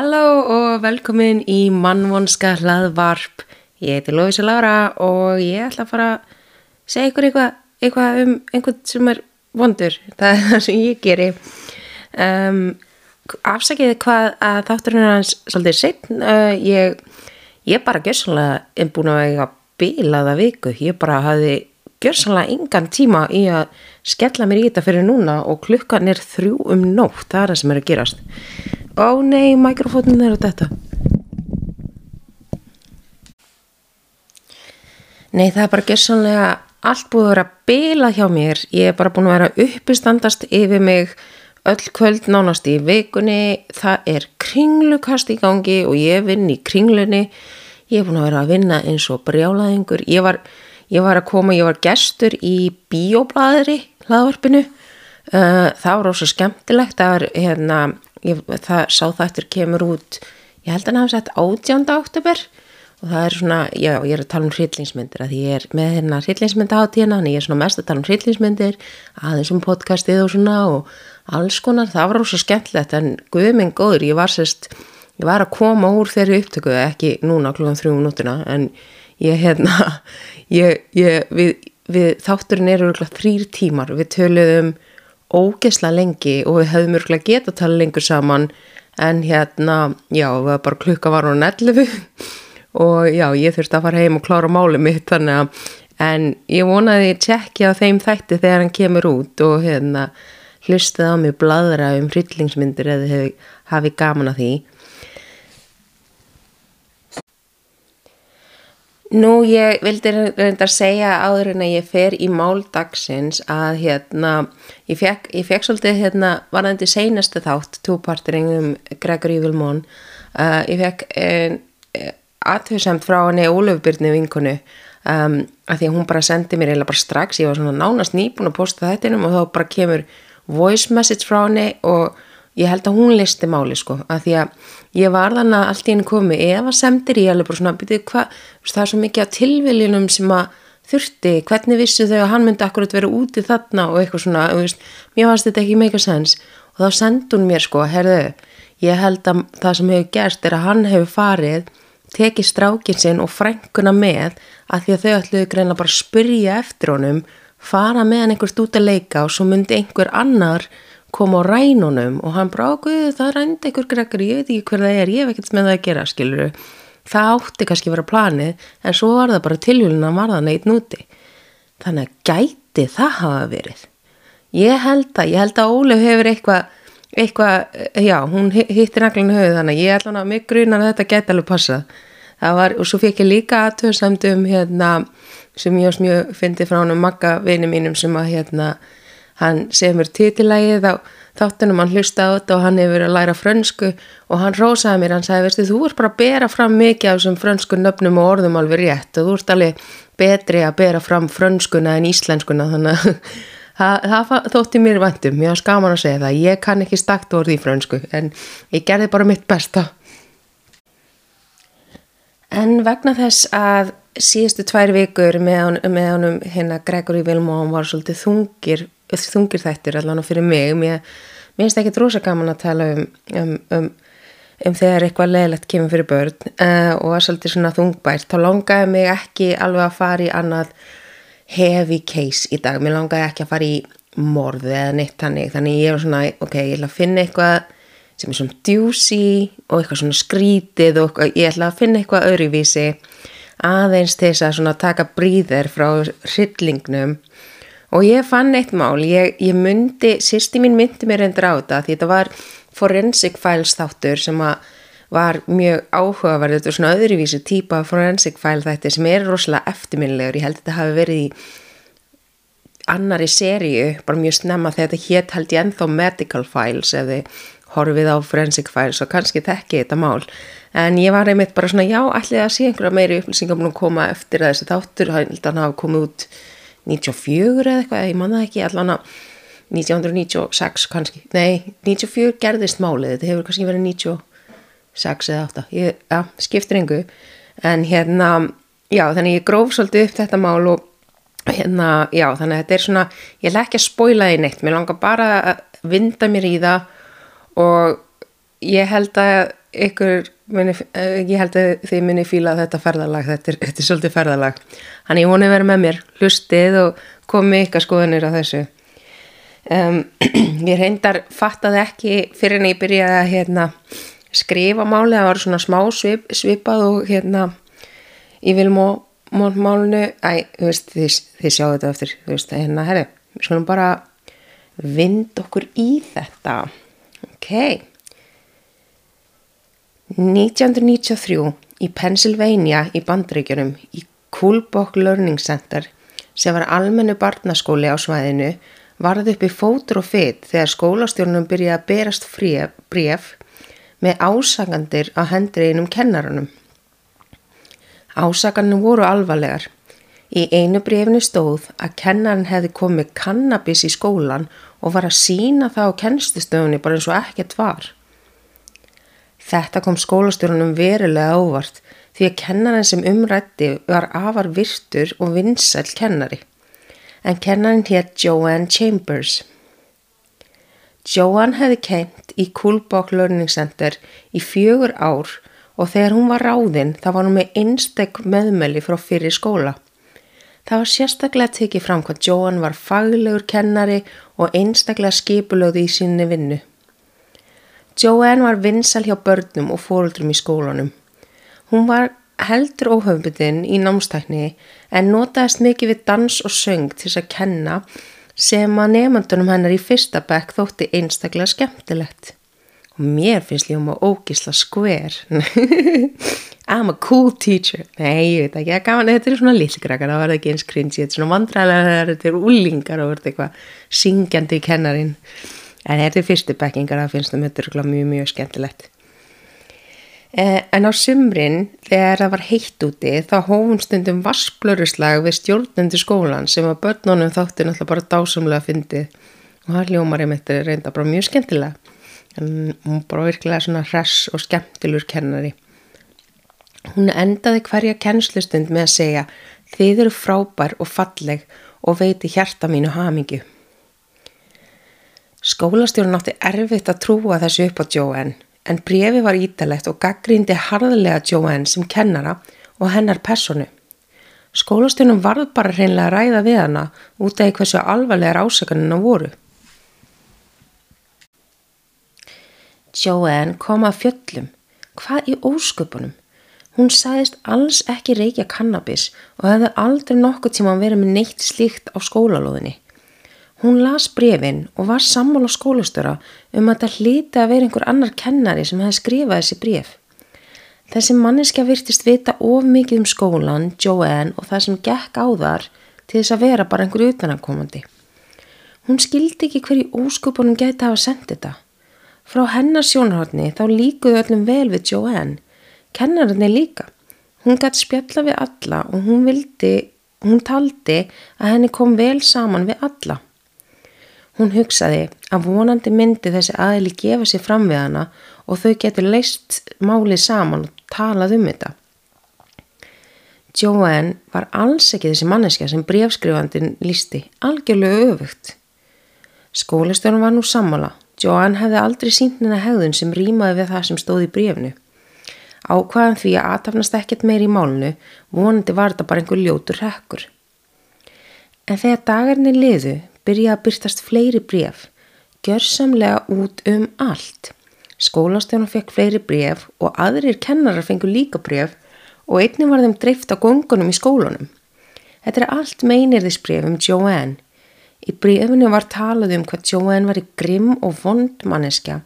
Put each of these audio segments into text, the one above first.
Halló og velkomin í mannvonska hlaðvarp. Ég heiti Lóisa Lára og ég ætla að fara að segja ykkur eitthvað, eitthvað um einhvern sem er vondur. Það er það sem ég geri. Um, afsækiði hvað að þátturinn er hans svolítið setn. Uh, ég, ég bara gjörsanlega er búin að eiga bílaða viku. Ég bara hafi gjörsanlega engan tíma í að skella mér í þetta fyrir núna og klukkan er þrjú um nótt. Það er það sem er að gerast. Ó nei, mikrofónin er á þetta. Nei, það er bara gerðsannlega allt búið að vera að bila hjá mér. Ég er bara búin að vera uppistandast yfir mig öll kvöld nánast í vikunni. Það er kringlukast í gangi og ég vinn í kringlunni. Ég er búin að vera að vinna eins og brjálaðingur. Ég var, ég var að koma, ég var gestur í biobladri hlaðvarpinu. Uh, það var ósað skemmtilegt. Það var hérna ég, það sá þættir kemur út ég held að hann hafa sett 18. oktober og það er svona, já, ég er að tala um hryllingsmyndir að ég er með hérna hryllingsmynda á tína, en ég er svona mest að tala um hryllingsmyndir aðeins um podcastið og svona og alls konar, það var ósað skemmtilegt en guðminn góður, ég var sérst ég var að koma úr þeirri upptöku ekki núna klúan þrjú minútina en ég hérna ég, ég, við, við þátturinn eru þrýr tímar, við töluðum ógesla lengi og við hefðum örgulega getað að tala lengur saman. En hérna, já, bara klukka var á netlefu og já, ég þurfti að fara heim og klára máli mitt þannig að, en ég vonaði tjekkja á þeim þætti þegar hann kemur út og hérna hlustið á mig bladra um hryllingsmyndir eða hafi gaman að því Nú, ég vildi reynda að segja áður en að ég fer í máldagsins að hérna, ég fekk, ég fekk svolítið hérna, varðandi seinastu þátt, tóparturinn um Gregory Vilmón, uh, ég fekk uh, aðhauðsamt frá henni Ólöfbyrni vinkonu um, að því að hún bara sendi mér eða bara strax, ég var svona nánast nýbúin að posta þetta innum og þá bara kemur voice message frá henni og ég held að hún listi máli sko að því að ég var þannig að allt í henni komi ef að semdir ég alveg bara svona byrju hvað, það er svo mikið að tilviljunum sem að þurfti, hvernig vissu þau að hann myndi akkurat vera úti þarna? Og eitthvað svona veist, mér fannst þetta ekki meika sens og þá sendi hún mér sko, herðu ég held að það sem hefur gerst er að hann hefur farið, tekið strákin sinn og frænguna með að því að þau ætluðu greina bara að spyrja eftir honum fara með hann einhvert út að leika og svo myndi einhver annar kom á rænunum og hann brákuði það rændi einhver greggur, ég veit ekki hver það er ég hef ekkert með það að gera, skiluru það átti kannski að vera planið en svo var það bara tilhjulun að var það neitt núti þannig að gæti það hafa verið? Ég held að, ég held að Ólef hefur eitthvað eitthvað, já, hún hittir naglinu höfuð þannig að ég held að mig grunar að þetta gæti alveg passa það var, og svo fekk ég líka aðtöðsamdum hérna, sem ég ás mjög fyndi frá hann um makka vini mínum sem að hérna hann semur titilægið á þáttunum, hann hlusta á þetta og hann hefur verið að læra frönsku og hann rósaði mér, hann sagði, veistu, þú ert bara að bera fram mikið af þessum frönsku nöfnum og orðum alveg rétt og þú ert alveg betri að bera fram frönskuna en íslenskuna, þannig að það, það þótti mér vandum, ég var skaman að segja það, ég kann ekki stakt orði í frönsku en ég gerði bara mitt besta. En vegna þess að síðustu tvær vikur með honum hérna Gregory Vilmón var svolítið þungir þungir þættir allavega fyrir mig. Mér finnst ekki drosa gaman að tala um, um, um, um þegar eitthvað leðilegt kemur fyrir börn uh, og að svolítið svona þungbært. Þá langaði mig ekki alveg að fara í annað heavy case í dag. Mér langaði ekki að fara í morði eða neitt hannig þannig ég var svona ok, ég ætla að finna eitthvað sem er svona djúsi og eitthvað svona skrítið og ég ætla að finna eitthvað öðruvísi aðeins þess að taka bríðir frá hryllingnum og ég fann eitt mál, ég, ég myndi, sýsti mín myndi mér endur á þetta því þetta var forensic files þáttur sem var mjög áhugaverð, þetta er svona öðruvísi típa forensic file þættir sem er rosalega eftirminlegur, ég held að þetta hafi verið í annari sériu, bara mjög snemma þegar þetta hétt held ég ennþá medical files ef þið horfið á forensic files og kannski tekki þetta mál. En ég var einmitt bara svona já, ætlið að sé einhverja meiri upplýsingar búin að koma eftir að þessi þáttur, hann að hafa komið út 94 eða eitthvað, ég manna ekki allan að 1996 kannski, nei 94 gerðist málið, þetta hefur kannski verið 96 eða 8 ég, ja, skiptir engu. En hérna, já þannig ég gróf svolítið upp þetta mál og hérna, já þannig að þetta er svona ég ætla ekki að spóila því neitt, mér langar bara að vinda mér í það og ég held að ykkur muni, eh, ég held að þið muni fíla þetta ferðalag, þetta er, þetta er svolítið ferðalag. Hann ég voni að vera með mér hlustið og komi ykkar skoðanir á þessu. Um, ég reyndar fattaði ekki fyrir en ég byrjaði að hérna, skrifa máli, það var svona smá svip, svipað og hérna ég vil mó málunu, æ, veist, þið, þið sjáu þetta eftir, veist, hérna, herri, skulum bara vind okkur í þetta, ok. 1993 í Pennsylvania í bandreikjunum í Coolbock Learning Center sem var almennu barnaskóli á svæðinu varði upp í fótur og fytt þegar skólastjórnum byrjaði að berast fréf, bref með ásagandir á hendri einum kennarunum. Ásaganum voru alvarlegar. Í einu brefni stóð að kennarinn hefði komið kannabis í skólan og var að sína það á kennstustöfunni bara eins og ekkert var. Þetta kom skólastjórunum verulega ávart því að kennarinn sem umrætti var afar virtur og vinsæl kennari. En kennarinn hétt Joanne Chambers. Joanne hefði kent í Coolbock Learning Center í fjögur ár og þegar hún var ráðinn þá var hún með einstek meðmeli frá fyrir skóla. Það var sérstaklega tekið fram hvað Joanne var faglegur kennari og einstaklega skipulögði í sinni vinnu. Joanne var vinsal hjá börnum og fóruldrum í skólanum. Hún var heldur óhauðbundin í námstækni en notaðist mikið við dans og söng til þess að kenna sem að nefndunum hennar í fyrsta bekk þótti einstaklega skemmtilegt. Og mér finnst lífum að ógísla skver. I'm a cool teacher. Nei, ég veit ekki, það gaman, þetta er svona lillgrakar, það verður ekki eins cringy, þetta er svona vandræðilega, þetta er úlingar og verður eitthvað syngjandi í kennarin en þetta er fyrstu bekkingar það finnst það mjög, mjög, mjög skemmtilegt. Eh, en á sumrin þegar það var heitt úti þá hófum stundum vassblöruslag við stjórnendu skólan sem að börnunum þátti náttúrulega bara dásamlega að fyndi og það ljómar ég mitt er reynda bara mjög skemmtilega. En hún bara virkilega svona hress og skemmtilur kennari. Hún endaði hverja kennslustund með að segja þið eru frábær og falleg og veiti hjarta mínu hamingu Skólastjórun átti erfitt að trúa þessu upp á Joanne en brefi var ítalegt og gaggrindi harðlega Joanne sem kennara og hennar personu. Skólastjórnum varð bara hreinlega að ræða við hana út af hversu alvarlegar ásökanina voru. Joanne kom að fjöllum. Hvað í ósköpunum? Hún sagðist alls ekki reykja kannabis og hefði aldrei nokkuð tíma að vera með neitt slíkt á skólalóðinni. Hún las brefin og var sammála skólastöra um að það hlýti að vera einhver annar kennari sem hefði skrifað þessi bref. Þessi manniska virtist vita of mikið um skólan, Joanne og það sem gekk á þar til þess að vera bara einhver utanakomandi. Hún skildi ekki hverju óskupunum gæti að hafa sendið þetta. Frá hennar sjónarhóttni þá líkuðu öllum vel við Joanne. Kennarinn er líka. Hún gæti spjalla við alla og hún vildi, hún taldi að henni kom vel saman við alla. Hún hugsaði að vonandi myndi þessi aðili gefa sér fram við hana og þau getur leist málið saman og talað um þetta. Joanne var alls ekki þessi manneskja sem brefskrifandin lísti, algjörlega öfugt. Skólastjórn var nú sammála. Joanne hefði aldrei sínt hennar hegðun sem rýmaði við það sem stóð í brefnu. Ákvaðan því að aðtafnast ekkert meir í málnu, vonandi var þetta bara einhver ljótur hekkur. En þegar dagarnir liðu byrja að byrtast fleiri bref, gjörsamlega út um allt. Skólastjónum fekk fleiri bref og aðrir kennarar fengur líka bref og einni var þeim dreift á gongunum í skólunum. Þetta er allt meinirðisbref um Joanne. Í brefinu var talað um hvað Joanne var í grimm og vond manneskja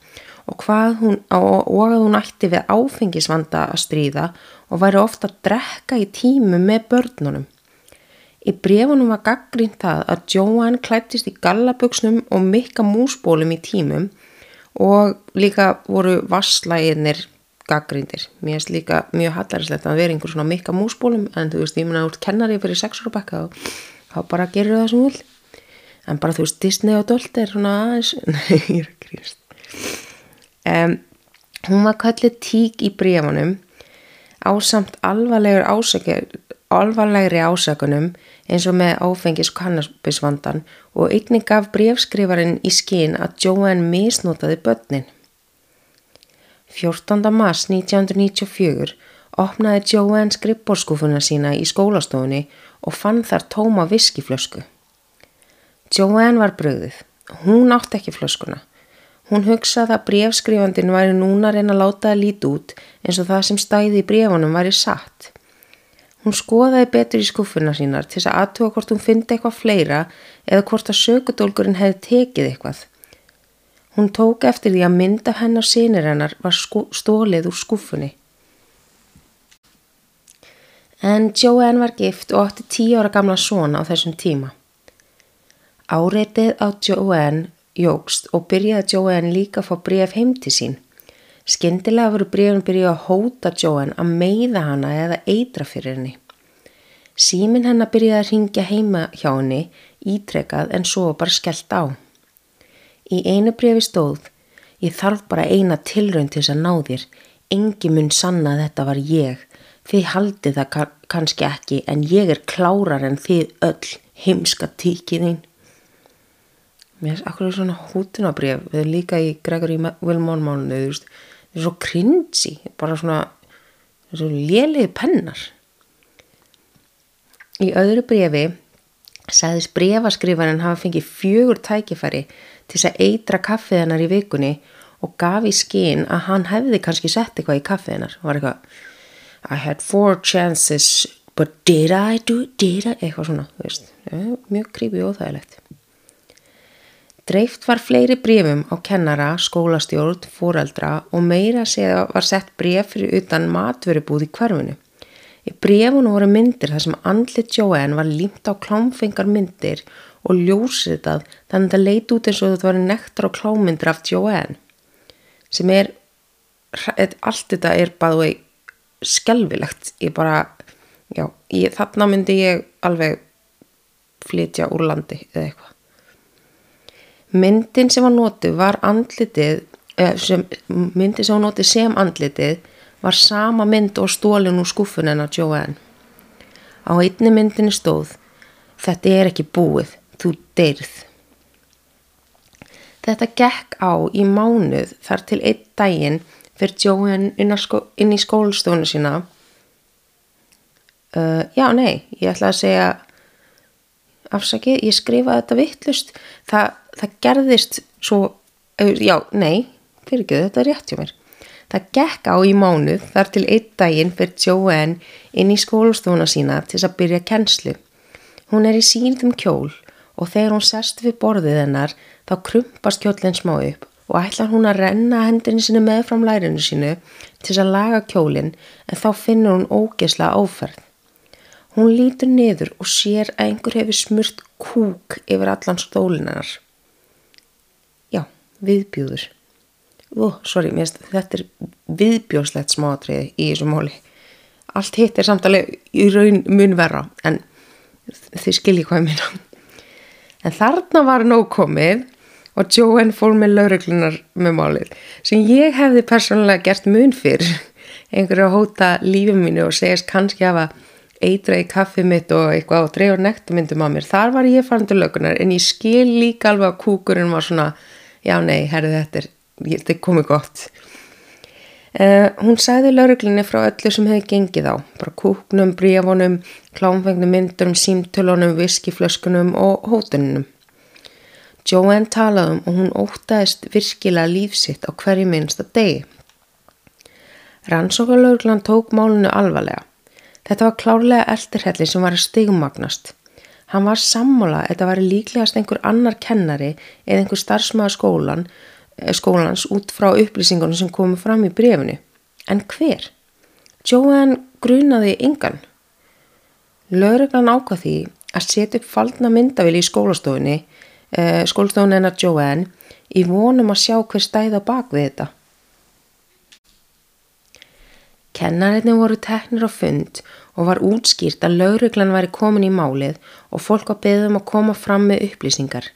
og, hún, og að hún ætti við áfengisvanda að stríða og væri ofta að drekka í tímu með börnunum. Í brefunum var gaggrínt það að Joanne klættist í gallaböksnum og mikka músbólum í tímum og líka voru vasslæginir gaggríndir. Mér finnst líka mjög hallarinslegt að vera einhver svona mikka músbólum en þú veist, ég mun að úr kennari fyrir sexur og þá bara gerur það sem vil. En bara þú veist, Disney og Dolt er svona aðeins, nei, ég er að grýst. Um, hún var kallið tík í brefunum á samt alvarlegur alvarlegri ásökunum eins og með áfengis kannabisvandan og einnig gaf brefskrifarinn í skín að Joanne misnotaði börnin. 14. mars 1994 opnaði Joanne skrippbórskúfuna sína í skólastofunni og fann þar tóma viskiflösku. Joanne var bröðið. Hún átti ekki flöskuna. Hún hugsaði að brefskrifandin væri núna reyna að láta það líti út eins og það sem stæði í brefunum væri satt. Hún skoðaði betur í skuffuna sínar til að aðtuga hvort hún fyndi eitthvað fleira eða hvort að sökudólgurinn hefði tekið eitthvað. Hún tók eftir því að mynda hennar sínir hennar var stólið úr skuffunni. En Joanne var gift og átti tíu ára gamla svona á þessum tíma. Áreitið á Joanne jógst og byrjaði Joanne líka að fá bref heim til sín. Skindilega voru brefin byrjuð að hóta Joanne að meiða hana eða eitra fyrir henni. Símin hennar byrjaði að ringja heima hjá henni ítrekað en svo bara skellt á. Í einu brefi stóð, ég þarf bara eina tilraun til þess að ná þér, engi mun sanna að þetta var ég, þið haldið það kannski ekki en ég er klárar en þið öll heimska tíkiðinn. Mér finnst akkur svona hútunabref við líka í Gregory Wilmore málunni þú veist, svo cringy bara svona, svo léliði pennar. Í öðru brefi sagðist brefaskrifarinn hafa fengið fjögur tækifæri til þess að eitra kaffið hennar í vikunni og gaf í skinn að hann hefði kannski sett eitthvað í kaffið hennar. Og var eitthvað I had four chances but did I do did I? Eitthvað svona, veist, mjög creepy og þægilegt Dreift var fleiri brefum á kennara, skólastjórn, fóreldra og meira segja var sett bref fyrir utan matverubúð í hverfunu. Í brefunum voru myndir þar sem andlit Joanne var límt á klámfengar myndir og ljósitað þannig að það leiti út eins og þetta var nektar á klámyndir af Joanne. Sem er, allt þetta er bæðu skelvilegt. Ég bara, já, ég, þarna myndi ég alveg flytja úr landi eða eitthvað. Myndin sem var notið var andlitið, sem, myndin sem var notið sem andlitið var sama mynd og stólinn úr skúfun en á Joanne. Á einni myndinni stóð, þetta er ekki búið, þú deyrð. Þetta gekk á í mánuð þar til einn daginn fyrir Joanne skó, inn í skólstónu sína. Uh, já, nei, ég ætla að segja afsakið, ég skrifaði þetta vittlust, það, það gerðist svo, já, nei, fyrir ekki, þetta er rétt hjá mér. Það gekk á í mánuð þar til einn daginn fyrir Joanne inn í skólastofuna sína til þess að byrja kennslu. Hún er í sínðum kjól og þegar hún sest við borðið hennar þá krumpast kjólinn smá upp og ætlar hún að renna hendinni sinu með fram lærinu sínu til þess að laga kjólinn en þá finnur hún ógesla áferð. Hún lítur niður og sér að einhver hefur smurt kúk yfir allan stólinar. Já, viðbjúður. Ó, sorry, þetta er viðbjóðslegt smáatriði í þessu móli. Allt hitt er samtalið í raun mun verra, en þið skiljið hvað ég minna. En þarna var nóg komið og Joanne fór með lauruglunar með málið, sem ég hefði persónulega gert mun fyrr, einhverju að hóta lífið mínu og segist kannski hafa eitra í kaffið mitt og eitthvað og dreyður nektumyndum á mér. Þar var ég farin til lögunar en ég skil líka alveg að kúkurinn var svona, já nei, herði þetta er, þetta er komið gott. Uh, hún sagði lauruglinni frá öllu sem hefði gengið á, bara kúknum, bríafonum, klámfengnum myndurum, símtölunum, viskiflöskunum og hótununum. Joanne talaði um og hún ótaðist virkilega lífsitt á hverju minnsta degi. Rannsókarlauglan tók málunu alvarlega. Þetta var klárlega eldirhelli sem var að stigmagnast. Hann var sammála að þetta var líklegast einhver annar kennari eða einhver starfsmaður skólan, eh, skólans út frá upplýsingunum sem komu fram í brefinu. En hver? Joanne grunaði yngan. Lauruglan ákvað því að setja upp faldna myndavili í skólastofunni, eh, skólastofunni hennar Joanne, í vonum að sjá hver stæða bak við þetta. Kennarinni voru teknir á fund og var útskýrt að lauruglan væri komin í málið og fólk var beðum að koma fram með upplýsingar.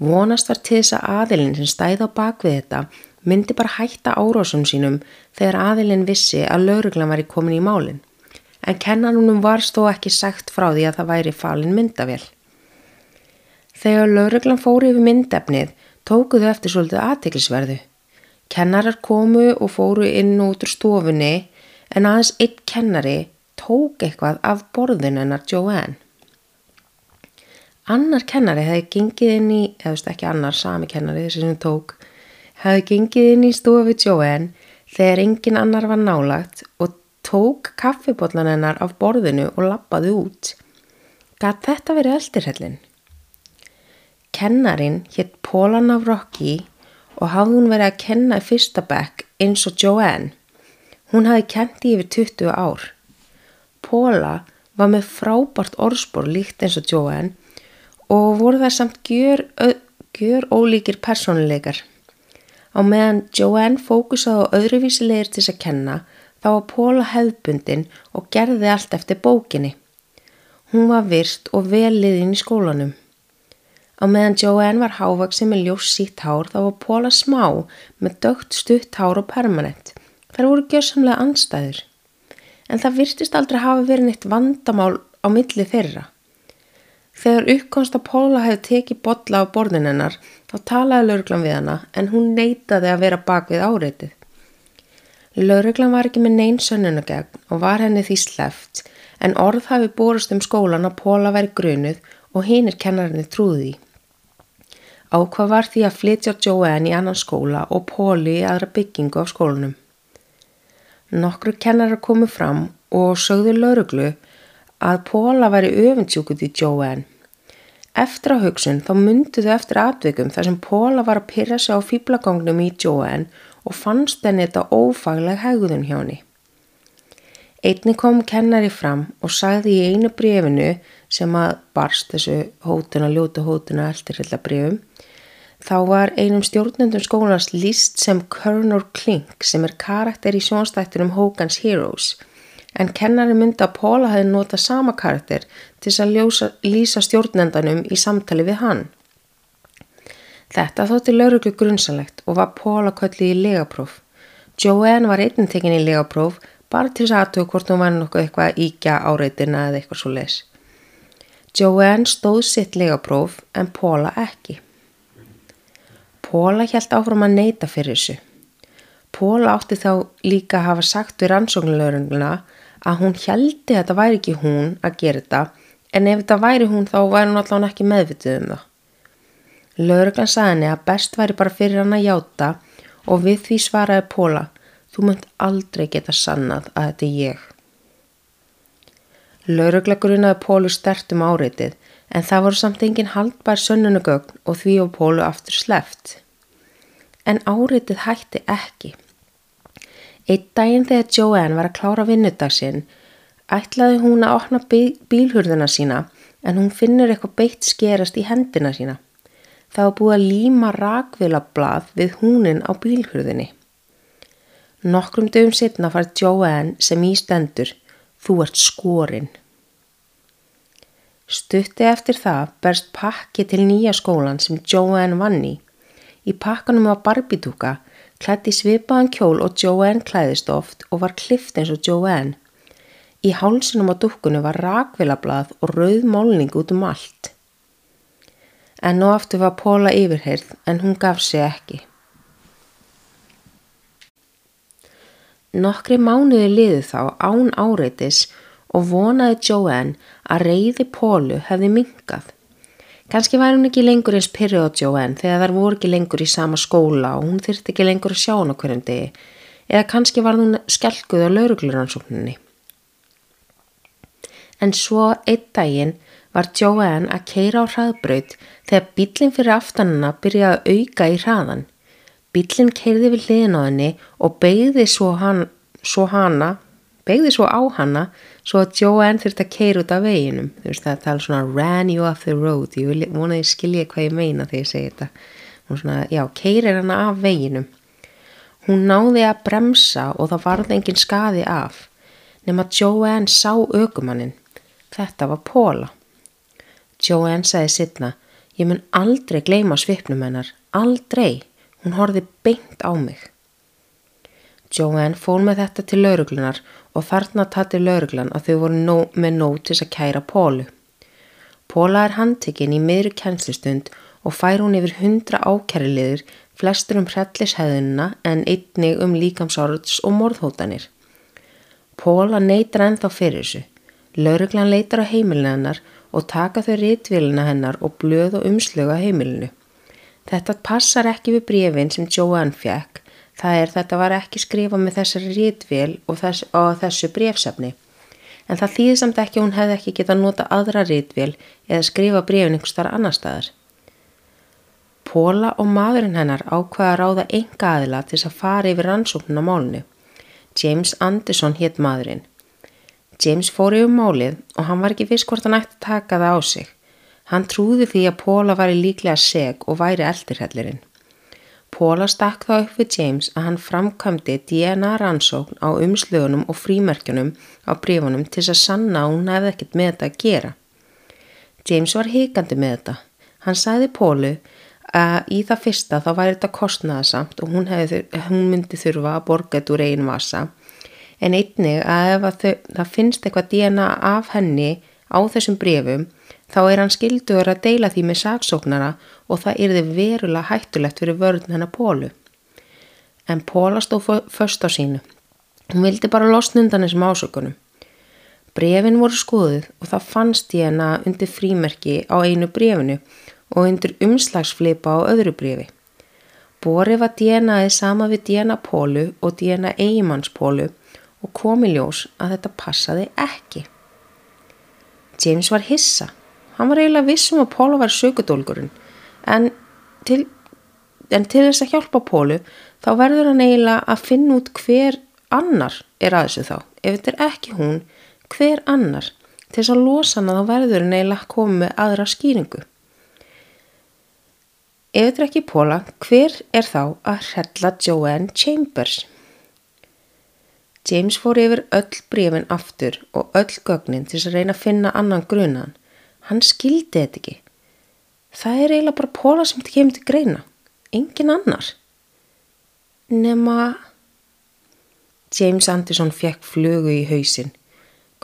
Vonast var til þess að aðilinn sem stæði á bakvið þetta myndi bara hætta árásum sínum þegar aðilinn vissi að lauruglan væri komin í málinn. En kennanunum var stó ekki sagt frá því að það væri falin myndavél. Þegar lauruglan fóri yfir myndefnið tókuðu eftir svolítið aðtiklisverðu. Kennarar komu og fóru inn út úr stofunni en aðeins einn kennari tók eitthvað af borðin hennar Joanne. Annar kennari hefði gengið inn í, eða veist ekki annar, sami kennari þessi sem tók, hefði gengið inn í stofu Joanne þegar engin annar var nálagt og tók kaffibotlan hennar af borðinu og lappaði út. Gat þetta verið eldirhellin? Kennarin hétt Pólan af Rocky og hafði hún verið að kenna í fyrsta bekk eins og Joanne. Hún hafði kent í yfir 20 ár. Póla var með frábært orðspor líkt eins og Joanne og voru það samt gjör, gjör ólíkir personleikar. Á meðan Joanne fókusaði á öðruvísilegir til að kenna þá var Póla hefðbundin og gerði allt eftir bókinni. Hún var virst og vel liðin í skólanum. Á meðan Joanne var hávaksi með ljós sítt hár þá var Póla smá með dögt stutt hár og permanent. Það voru gjörsamlega anstæður. En það virtist aldrei hafa verið neitt vandamál á milli þeirra. Þegar uppkomst að Póla hefði tekið botla á borðin hennar þá talaði lauruglan við hana en hún neytaði að vera bak við áreitið. Lauruglan var ekki með neyn sönnunagegn og var henni því sleft en orð hafi borust um skólan að Póla væri grunuð og hinn er kennarinni trúði. Ákvað var því að flytja Joanne í annan skóla og Póli í aðra byggingu á skólanum. Nokkru kennarar komu fram og sögðu lauruglu að Póla væri öfundsjúkut í Joanne. Eftir á hugsun þá mynduðu eftir atveikum þar sem Póla var að pyrra sig á fýblagangnum í Joanne og fannst henni þetta ófagleg hegðun hjá henni. Einni kom kennari fram og sagði í einu brefinu sem að barst þessu hótuna, ljótu hótuna, eldirhilla brefum Þá var einum stjórnendum skólans líst sem Colonel Klink sem er karakter í sjónstættinum Hogan's Heroes en kennari myndi að Póla hefði nota sama karakter til að ljósa, lýsa stjórnendanum í samtali við hann. Þetta þótti lauruglu grunnsanlegt og var Póla köllið í legapróf. Joanne var einnig tekinn í legapróf bara til þess aðtöku hvort hún var nokkuð eitthvað íkja áreitina eða eitthvað svo les. Joanne stóð sitt legapróf en Póla ekki. Póla hjælt áfram að neyta fyrir þessu. Póla átti þá líka að hafa sagt við rannsóknulegurina að hún hjælti að þetta væri ekki hún að gera þetta en ef þetta væri hún þá væri hún allavega ekki meðvitið um það. Lauruglan saði henni að best væri bara fyrir hann að hjáta og við því svaraði Póla þú mönd aldrei geta sannað að þetta er ég. Laurugla grunnaði Pólu stertum áreitið en það voru samt engin haldbær sönnunugögn og því á Pólu aftur sleft. En áriðið hætti ekki. Eitt daginn þegar Joanne var að klára vinnudagsinn ætlaði hún að opna bílhurðuna sína en hún finnur eitthvað beitt skerast í hendina sína. Það var búið að líma rakvilablað við húnin á bílhurðinni. Nokkrum dögum setna far Joanne sem í stendur, þú ert skorinn. Stutti eftir það berst pakki til nýja skólan sem Joanne vann í. Í pakkanum var barbítúka, klætti svipaðan kjól og Joanne klæðist oft og var klift eins og Joanne. Í hálsunum á dukkunum var rakvilablað og rauð málning út um allt. En nú aftur var Póla yfirheyrð en hún gaf sig ekki. Nokkri mánuði liðu þá án áreitis og vonaði Joanne að reyði Pólu hefði mingað. Kanski var hún ekki lengur eins Joanne þegar þar voru ekki lengur í sama skóla og hún þyrtti ekki lengur að sjá hún á hverjum degi eða kannski var hún skelguð á laurugluransókninni. En svo einn daginn var Joanne að keira á hraðbraut þegar bílinn fyrir aftanina byrjaði að auka í hraðan. Bílinn keirði við hliðin á henni og beigði svo, hann, svo hana begði svo á hana svo að Joanne þurfti að keira út af veginum. Þú veist það tala svona ran you off the road. Ég vil vona að skilja hvað ég meina þegar ég segi þetta. Hún svona, já, keirir hana af veginum. Hún náði að bremsa og það varði engin skadi af nema Joanne sá aukumannin þetta var Póla Joanne sagði sittna ég mun aldrei gleima svipnum hennar. Aldrei, hún horfi beint á mig. Joanne fór með þetta til lauruglunar og þarna tatti lauruglan að þau voru nóg, með nóg til að kæra Pólu. Póla er handtekinn í miðru kænslustund og fær hún yfir hundra ákæriliðir, flestur um hrellishæðunina en einnig um líkamsárats og morðhótanir. Póla neytar ennþá fyrir þessu. Lauruglan leitar á heimilinu hennar og taka þau rítvélina hennar og blöð og umslögu á heimilinu. Þetta passar ekki við brefin sem Joanne fekk, það er þetta var ekki skrifa með þessari rítvél og, þess, og þessu brefsefni. En það þýði samt ekki hún hefði ekki getað nota aðra rítvél eða skrifa starf annar staðar. Póla og maðurinn hennar ákvaða að ráða enga aðila til þess að fara yfir rannsóknuna málunu. James Anderson hétt maðurinn. James fór yfir málið og hann var ekki viss hvort hann ætti að taka það á sig. Hann trúði því að Póla væri líklega seg og væri eldirhellirinn. Póla stakk þá upp við James að hann framkvæmdi DNA rannsókn á umslögunum og frímerkjunum á brífunum til þess að sanna að hún hefði ekkert með þetta að gera. James var hikandi með þetta. Hann sagði Pólu að í það fyrsta þá væri þetta kostnaðasamt og hún, hefði, hún myndi þurfa að borga þetta úr einu vasa en einnig að ef að þau, það finnst eitthvað DNA af henni á þessum brefum þá er hann skildur að deila því með saksóknara og það yrði verulega hættulegt fyrir vörðin hennar Pólu. En Póla stóð först á sínu. Hún vildi bara losna undan þessum ásökunum. Brefin voru skoðuð og það fannst ég hana undir frímerki á einu brefinu og undir umslagsflipa á öðru brefi. Borið var DNAði sama við DNA Pólu og DNA Eimanns Pólu og komi ljós að þetta passaði ekki. James var hissa. Hann var eiginlega vissum að Póla var sökudólgurinn en til, en til þess að hjálpa Pólu þá verður hann eiginlega að finna út hver annar er að þessu þá. Ef þetta er ekki hún, hver annar? Til þess að losa hann að þá verður hann eiginlega að koma með aðra skýringu. Ef þetta er ekki Póla, hver er þá að hrella Joanne Chambers? James fór yfir öll brefin aftur og öll gögnin til að reyna að finna annan grunan. Hann skildi þetta ekki. Það er eiginlega bara Póla sem þetta kemur til greina. Engin annar. Nefna... James Anderson fekk flugu í hausin.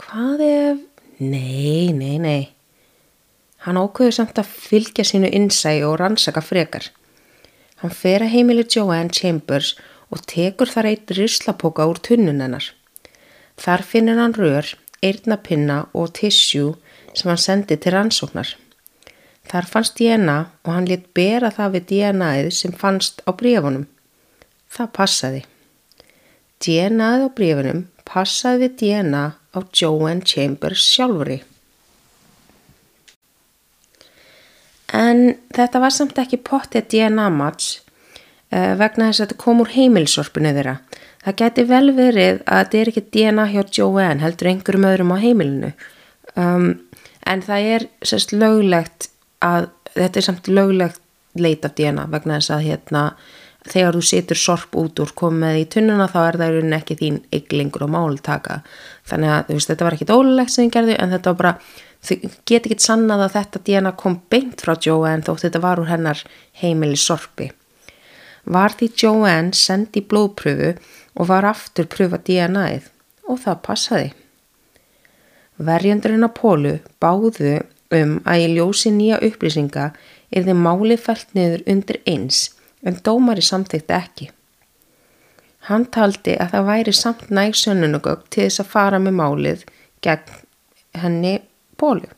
Hvað ef... Nei, nei, nei. Hann ákveður samt að fylgja sínu innsægi og rannsaka frekar. Hann fer að heimilu Joanne Chambers og tekur þar eitt rislapoka úr tunnun hennar. Þar finnir hann rör, eirnapinna og tissjú sem hann sendi til rannsóknar. Þar fannst DNA og hann lit bera það við DNA-ið sem fannst á brífunum. Það passaði. DNA-ið á brífunum passaði við DNA á Joanne Chambers sjálfuri. En þetta var samt ekki pottið DNA-match Eh, vegna þess að þetta kom úr heimilsorpunu þeirra. Það geti vel verið að þetta er ekki DNA hjá Joanne heldur einhverjum öðrum á heimilinu um, en það er sérst löglegt að þetta er samt löglegt leit af DNA vegna þess að hérna þegar þú setur sorp út úr komið í tunnuna þá er það í ekki þín yklingur og máltaka. Þannig að veist, þetta var ekki ólulegt sem þið gerðu en þetta var bara þið geti ekki sannað að þetta DNA kom beint frá Joanne þótt þetta var úr hennar heimili sorpi. Var því Joanne sendi blóðpröfu og var aftur pröfa DNA-ið og það passaði. Verjandurinn á Pólu báðu um að í ljósi nýja upplýsinga er þið máli fælt niður undir eins en dómari samþykti ekki. Hann taldi að það væri samt næg sönnunugögg til þess að fara með málið gegn henni Pólu.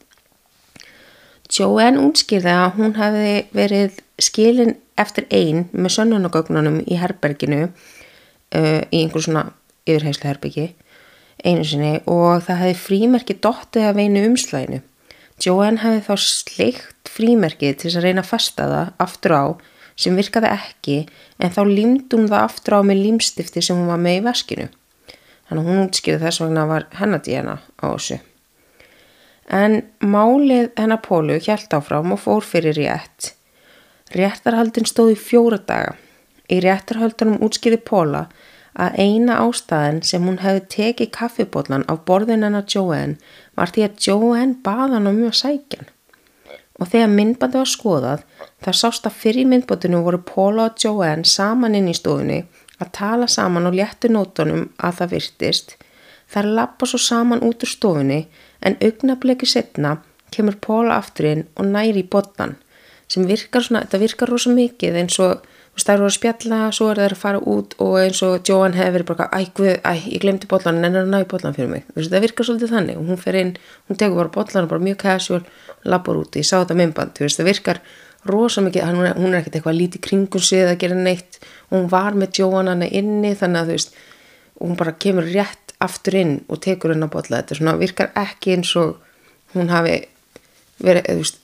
Joanne útskýrði að hún hefði verið skilin eftir einn með sönnunagögnunum í herberginu uh, í einhver svona yfirhengslu herbyggi einu sinni og það hefði frímerki dottið af einu umslæginu. Joanne hefði þá sleikt frímerkið til að reyna að fasta það aftur á sem virkaði ekki en þá límdum það aftur á með límstifti sem hún var með í veskinu. Þannig hún útskýrði þess vegna var hennadíjana á þessu. En málið hennar Pólu hjælt áfram og fór fyrir rétt Réttarhaldin stóð í fjóra daga. Í réttarhaldunum útskýði Póla að eina ástæðin sem hún hefði tekið kaffibotlan af borðin hennar Joanne var því að Joanne baða hann um mjög sækjan. Og þegar myndbandi var skoðað þar sást að fyrir myndbandinu voru Póla og Joanne saman inn í stofunni að tala saman og léttu nótunum að það virtist. Þar lappa svo saman út úr stofunni en augnableki setna kemur Póla aftur inn og næri í botnan sem virkar svona, þetta virkar rosa mikið eins og það eru að spjalla, svo er það að fara út og eins og Joan hefur verið bara, æ, guð, æ, ég glemdi bollan, en það náði bollan fyrir mig, þú veist, það virkar svolítið þannig og hún fer inn, hún tegur bara bollan bara mjög casual, lappar út, ég sá þetta myndband, þú veist, það virkar rosa mikið, hún er, er ekkert eitthvað lítið kringum sig að gera neitt, hún var með Joan hana inni, þannig að þú veist, hún bara kemur rétt aftur inn og tekur henn á bolla, þetta svona virkar ekki eins og hún hafi verið, þú veist,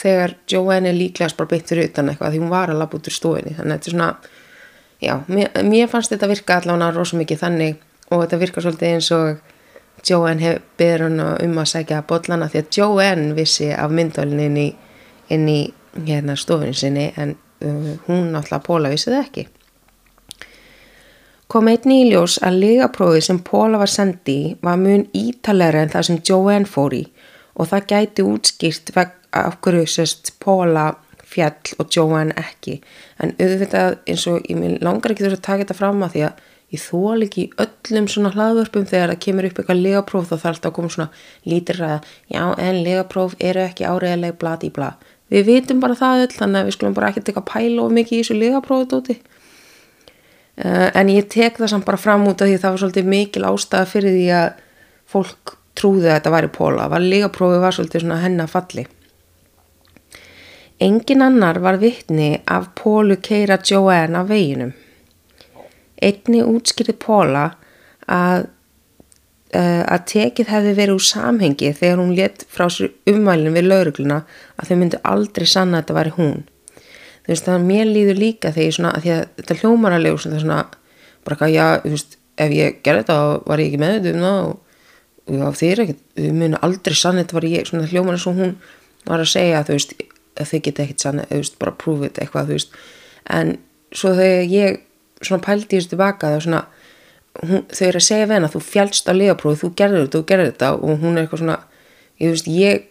þegar Joanne er líklegast bara beint fyrir utan eitthvað því hún var að labba út úr stofinni þannig að þetta er svona já, mér, mér fannst þetta virka allavega rosa mikið þannig og þetta virka svolítið eins og Joanne beður hann um að segja bollana því að Joanne vissi af myndalinn inn í, inn í hérna stofinni sinni en uh, hún náttúrulega Póla vissið ekki. Kom einn í ljós að ligaprófið sem Póla var sendi var mun ítalega en það sem Joanne fór í og það gæti útskýrt veg af hverju sérst Póla fjall og Joanne ekki? En auðvitað eins og ég langar ekki þurfa að taka þetta fram að því að ég þól ekki öllum svona hlaðvörpum þegar það kemur upp eitthvað legapróf þá þarf alltaf að koma svona lítir ræða. Já en legapróf eru ekki áreiðileg bladi bla. Við vitum bara það öll þannig að við skulum bara ekki teka pæla of mikið í þessu legaprófi tóti uh, en ég tek það samt bara fram út af því það var svolítið mikil ástæða fyrir því að fólk trúði að þetta væri póla var legaprófi var svolítið svona hennafalli Engin annar var vittni af Pólu keira Joanne af veginum. Einni útskýrði Póla að, uh, að tekið hefði verið úr samhengi þegar hún létt frá sér umvælinn við laurugluna að þau myndi aldrei sanna að þetta væri hún. Þú veist það mér líður líka þegar svona, að að þetta hljómar að legu svona bara ekki að já, þú veist, ef ég gerði þetta var ég ekki með þetta um það og, þeir ekki, við myndum aldrei sanna þetta var ég, svona hljómar eins og hún var að segja þú veist, að þau geta ekkert sann bara prúfið eitthvað þú veist. En svo þegar ég svona pældi þessu tilbaka þá svona hún, þau eru að segja venna þú fjálst á legaprófi þú gerður þetta og gerður þetta. Og hún er eitthvað svona ég veist ég,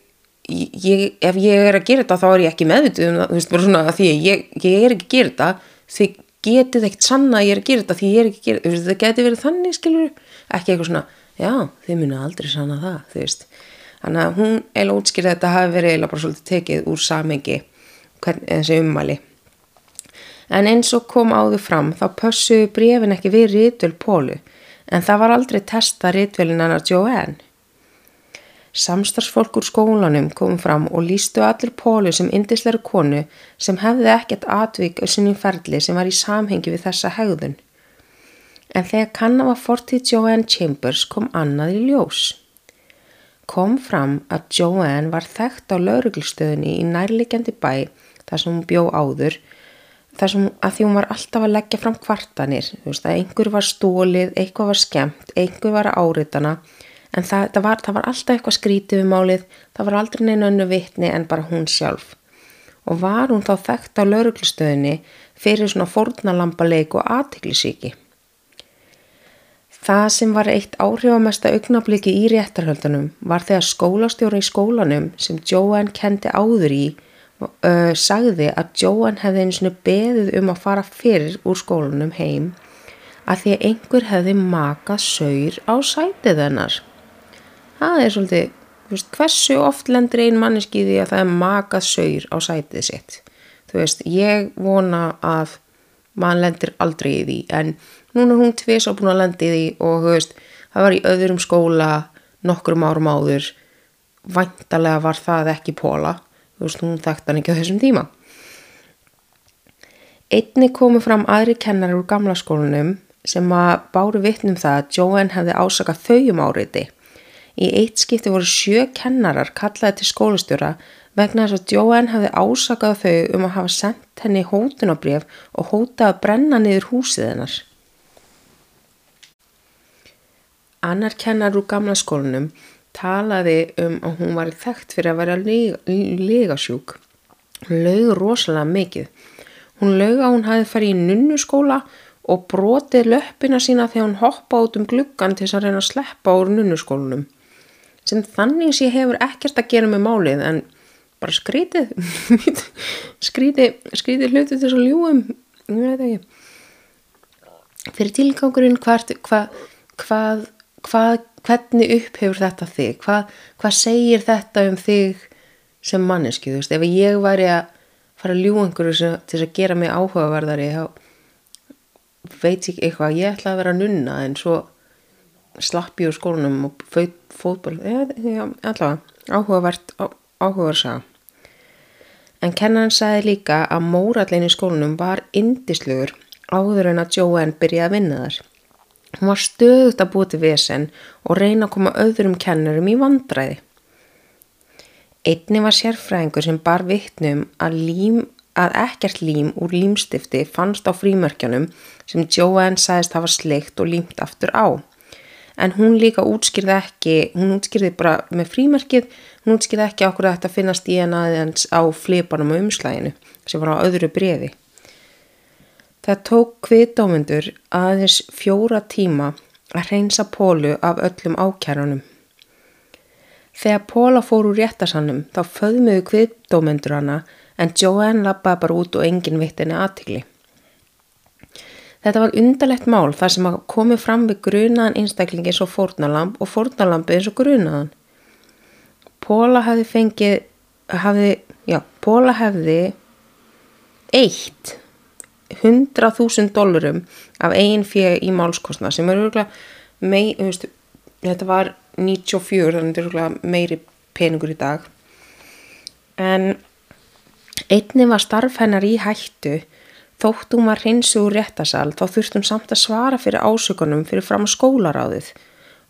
ég ef ég er að gera þetta þá er ég ekki meðvitið um það þú veist bara svona að því ég, ég er ekki að gera þetta. Þau getið ekkert sanna að ég er að gera þetta því ég er ekki að gera þetta það geti verið þannig skilur ekki eitthvað svona já þau munu aldrei sanna það þú veist Þannig að hún eiginlega útskýrði að þetta hafi verið eiginlega bara svolítið tekið úr samengi þessi ummali. En eins og kom áður fram þá pössuðu brefin ekki við rítvöld Pólu en það var aldrei testa rítvölin hennar Joanne. Samstarsfólk úr skólanum kom fram og lístu allir Pólu sem indisleru konu sem hefði ekkert atvík á sinni ferli sem var í samhengi við þessa hegðun. En þegar kannan var fortið Joanne Chambers kom annað í ljós kom fram að Joanne var þekkt á lauruglustöðunni í nærlegjandi bæ þar sem hún bjó áður þar sem að því hún var alltaf að leggja fram kvartanir, þú veist að einhver var stólið, eitthvað var skemmt, einhver var áritana en það, það, var, það var alltaf eitthvað skrítið við málið, það var aldrei neina önnu vittni en bara hún sjálf og var hún þá þekkt á lauruglustöðunni fyrir svona fornalambaleik og aðtiklisíki. Það sem var eitt áhrifamesta augnabliki í réttarhöldunum var þegar skólastjóra í skólanum sem Joanne kendi áður í uh, sagði að Joanne hefði eins og beðið um að fara fyrir úr skólanum heim að því að einhver hefði makað saur á sætið hennar. Það er svolítið, veist, hversu oft lendur ein manneskiði að það er makað saur á sætið sitt. Þú veist, ég vona að mann lendir aldrei í því en núna hún tvis á búin að lendi því og veist, það var í öðrum skóla nokkrum árum áður. Væntalega var það ekki Póla veist, hún þekkt hann ekki á þessum tíma. Einni komu fram aðri kennar úr gamla skólanum sem að báru vittnum það að Joanne hefði ásakað þau um áriði í eitt skipti voru sjö kennarar kallaði til skólastjóra vegna þess að Joanne hefði ásakað þau um að hafa sendt henni hótunabref og hótað að brenna niður húsið hennar Annar kennar úr gamla skólanum talaði um að hún var þekkt fyrir að vera legasjúk. Hún lög rosalega mikið. Hún lög að hún hafi farið í nunnuskóla og brotið löppina sína þegar hún hoppa út um gluggan til þess að reyna að sleppa úr nunnuskólanum. Sem þannig sé hefur ekkert að gera með málið en bara skrítið, skrítið, skrítið hluti þess að ljúum, ég veit ekki. Fyrir tilgangurinn hvert, hvað, hvað hvað, hvernig upphefur þetta þig? Hvað, hvað segir þetta um þig sem mannesku, ef ég væri að fara að ljú einhverju sem, til þess að gera mig áhugaverðari þá veit ég eitthvað, ég ætla að vera nunna en svo slapp ég úr skólanum og fótból allavega, áhugavert áhugaverðsa en kennan sagði líka að mórallin í skólanum var indisluður áður en að Joanne byrjaði að vinna þar hún var stöðut að búið til vesen og reyna að koma öðrum kennarum í vandræði einni var sérfræðingur sem bar vittnum að lím að ekkert lím úr límstifti fannst á frímörkjanum sem Joanne sagðist hafa sleikt og límt aftur á. En hún líka útskýrði ekki, hún útskýrði bara með frímörkið, hún útskýrði ekki okkur að þetta finnast í en aðeins á flipanum og umslæginu sem var á öðru brefi. Það tók kviðdómyndur aðeins fjóra tíma að reynsa Pólu af öllum ákjærunum. Þegar Póla fór úr réttasannum þá föðmuðu kviðdómyndur hana en Joanne lappaði bara út og enginn vitt henni aðtikli. Þetta var undarlegt mál þar sem komi fram við grunaðan einstaklingi eins og fórnalamb og fórnalambi eins og grunaðan. Póla hefði fengið, hefði, já, Póla hefði eitt 100.000 dólarum af einn fyrir í málskostna sem er örgulega mei, veist, þetta var 94 þannig að þetta er örgulega meiri peningur í dag en Einni var starf hennar í hættu, þótt hún var hreinsu úr réttasal þá þurftum samt að svara fyrir ásökunum fyrir fram á skólaráðið.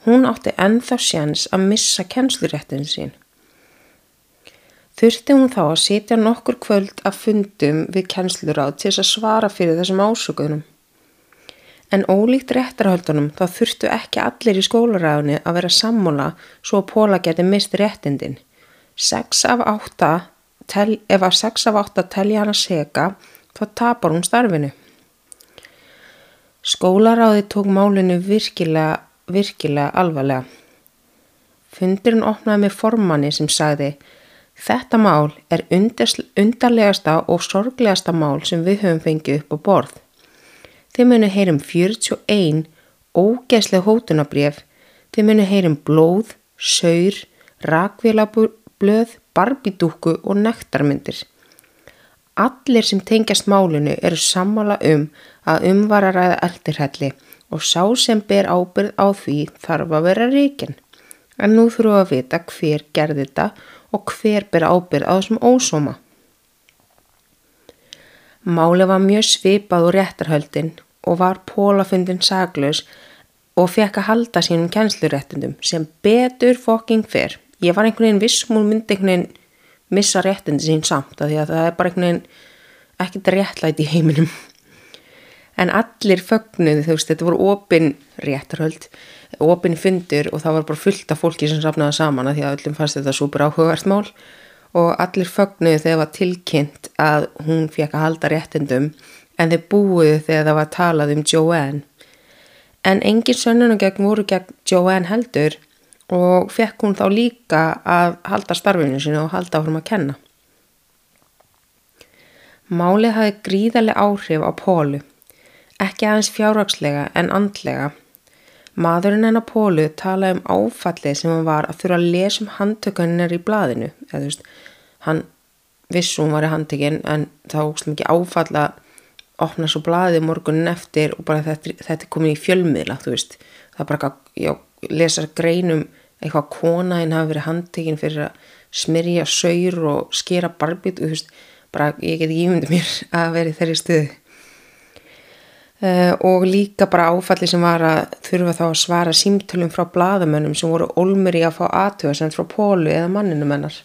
Hún átti ennþá sjans að missa kennsluréttin sín. Þurfti hún þá að setja nokkur kvöld að fundum við kennsluráð til þess að svara fyrir þessum ásökunum. En ólíkt réttarhaldunum þá þurftu ekki allir í skólaráðinu að vera sammóla svo að Póla geti misti réttindin. Seks af átta tel, ef að 6 af 8 telja hann að seka þá tapar hún starfinu. Skólaráði tók málinu virkilega, virkilega alvarlega. Fundurinn opnaði með formanni sem sagði Þetta mál er undarlegasta og sorglegasta mál sem við höfum fengið upp á borð. Þið munu heyrum 41 ógeðsleg hótunabref, þið munu heyrum blóð, saur, rakvélablöð, barbidúku og nektarmyndir. Allir sem tengjast málinu eru sammála um að umvararæða eldirhelli og sá sem ber ábyrð á því þarf að vera ríkin. En nú þurfum við að vita hver gerði þetta og hver ber ábyrð á þessum ósóma. Máli var mjög svipað úr réttarhöldin og var pólafundin saglaus og fekk að halda sínum kjænsluréttindum sem betur fokking fyrr ég var einhvern veginn vissum og myndi einhvern veginn missa réttindi sín samt að því að það er bara einhvern veginn ekkert réttlæti í heiminum. En allir fögnuði þú veist þetta voru opin réttarhöld opin fundur og það var bara fullt af fólki sem safnaði saman að því að öllum fannst þetta super áhugavert mál og allir fögnuði þegar það var tilkynnt að hún fekk að halda réttindum en þeir búiði þegar það var talað um Joanne en engin sönnunum gegn voru gegn Joanne heldur og fekk hún þá líka að halda starfinu sinu og halda áfram að kenna. Málið hafi gríðarlega áhrif á Pólu, ekki aðeins fjárrakslega en andlega. Maðurinn en á Pólu talaði um áfallið sem hann var að þurfa að lesa um handtökuninnar í blaðinu. Eða, veist, hann vissum var í handtökin en þá óstum ekki áfalla opna svo blaðið morgunin eftir og bara þetta, þetta er komin í fjölmiðla, þú veist. Það er bara að lesa greinum eitthvað kona en hafi verið handtekinn fyrir að smyrja saur og skera barbit og þú veist, bara ég get ekki ímyndið mér að vera í þeirri stuði uh, og líka bara áfalli sem var að þurfa þá að svara símtölum frá bladamönnum sem voru olmur í að fá aðtöða sem frá pólu eða manninu mennar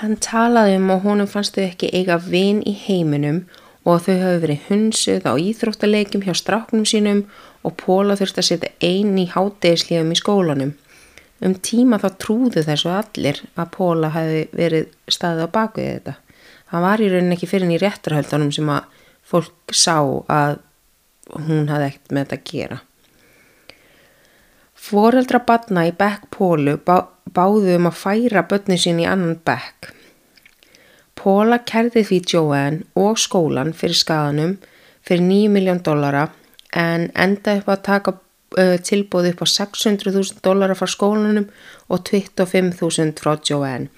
Hann talaði um og honum fannst þau ekki eiga vin í heiminum og þau hafi verið hunsuð á íþróttalegjum hjá stráknum sínum og Póla þurfti að setja einn í hátegislíðum í skólanum. Um tíma þá trúðu þessu allir að Póla hafi verið staðið á bakvið þetta. Það var í rauninni ekki fyrir henni í réttarhaldunum sem að fólk sá að hún hafði ekkert með þetta að gera. Fóreldra batna í bekk Pólu bá, báðu um að færa börni sín í annan bekk. Póla kerði því Joanne og skólan fyrir skadanum fyrir 9 miljón dollara en enda upp að taka uh, tilbúið upp á 600.000 dólarar frá skólanum og 25.000 frá Joanne.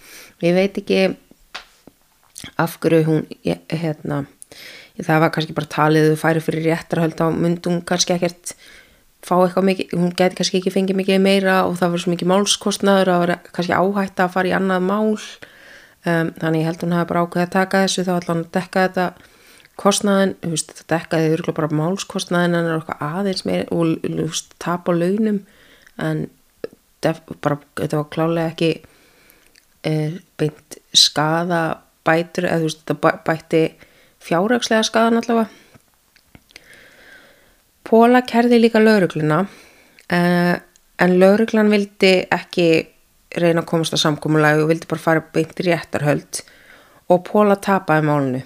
Ég veit ekki af hverju hún, hérna, það var kannski bara talið þú færi fyrir réttarhöld á myndum kannski ekkert fá eitthvað mikið, hún geti kannski ekki fengið mikið meira og það var svo mikið málskostnaður það var kannski áhætt að fara í annað mál. Um, þannig ég held hún hafi bara ákveðið að taka þessu þá ætla hann að dekka þetta kostnaðin, veist, þetta dekkaði virkulega bara málskostnaðin en það er eitthvað aðeins meira og veist, tap á launum. En def, bara, þetta var klálega ekki e, beint skada bætur eða þú veist þetta bætti fjárrakslega skadan allavega Póla kerði líka laurugluna uh, en lauruglan vildi ekki reyna að komast á samkómulagi og vildi bara fara beint í réttarhöld og Póla tapaði málunu.